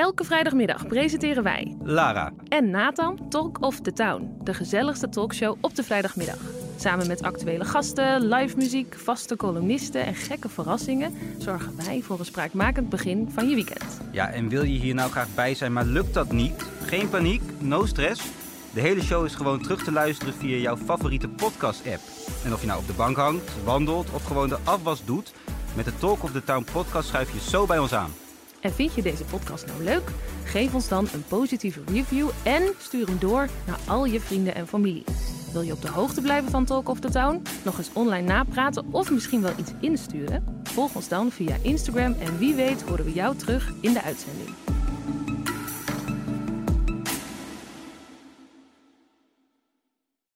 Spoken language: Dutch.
Elke vrijdagmiddag presenteren wij Lara. en Nathan Talk of the Town, de gezelligste talkshow op de vrijdagmiddag. Samen met actuele gasten, live muziek, vaste columnisten en gekke verrassingen zorgen wij voor een spraakmakend begin van je weekend. Ja, en wil je hier nou graag bij zijn, maar lukt dat niet? Geen paniek, no stress. De hele show is gewoon terug te luisteren via jouw favoriete podcast-app. En of je nou op de bank hangt, wandelt of gewoon de afwas doet, met de Talk of the Town podcast schuif je zo bij ons aan. En vind je deze podcast nou leuk? Geef ons dan een positieve review en stuur hem door naar al je vrienden en familie. Wil je op de hoogte blijven van Talk of the Town? Nog eens online napraten of misschien wel iets insturen? Volg ons dan via Instagram en wie weet horen we jou terug in de uitzending.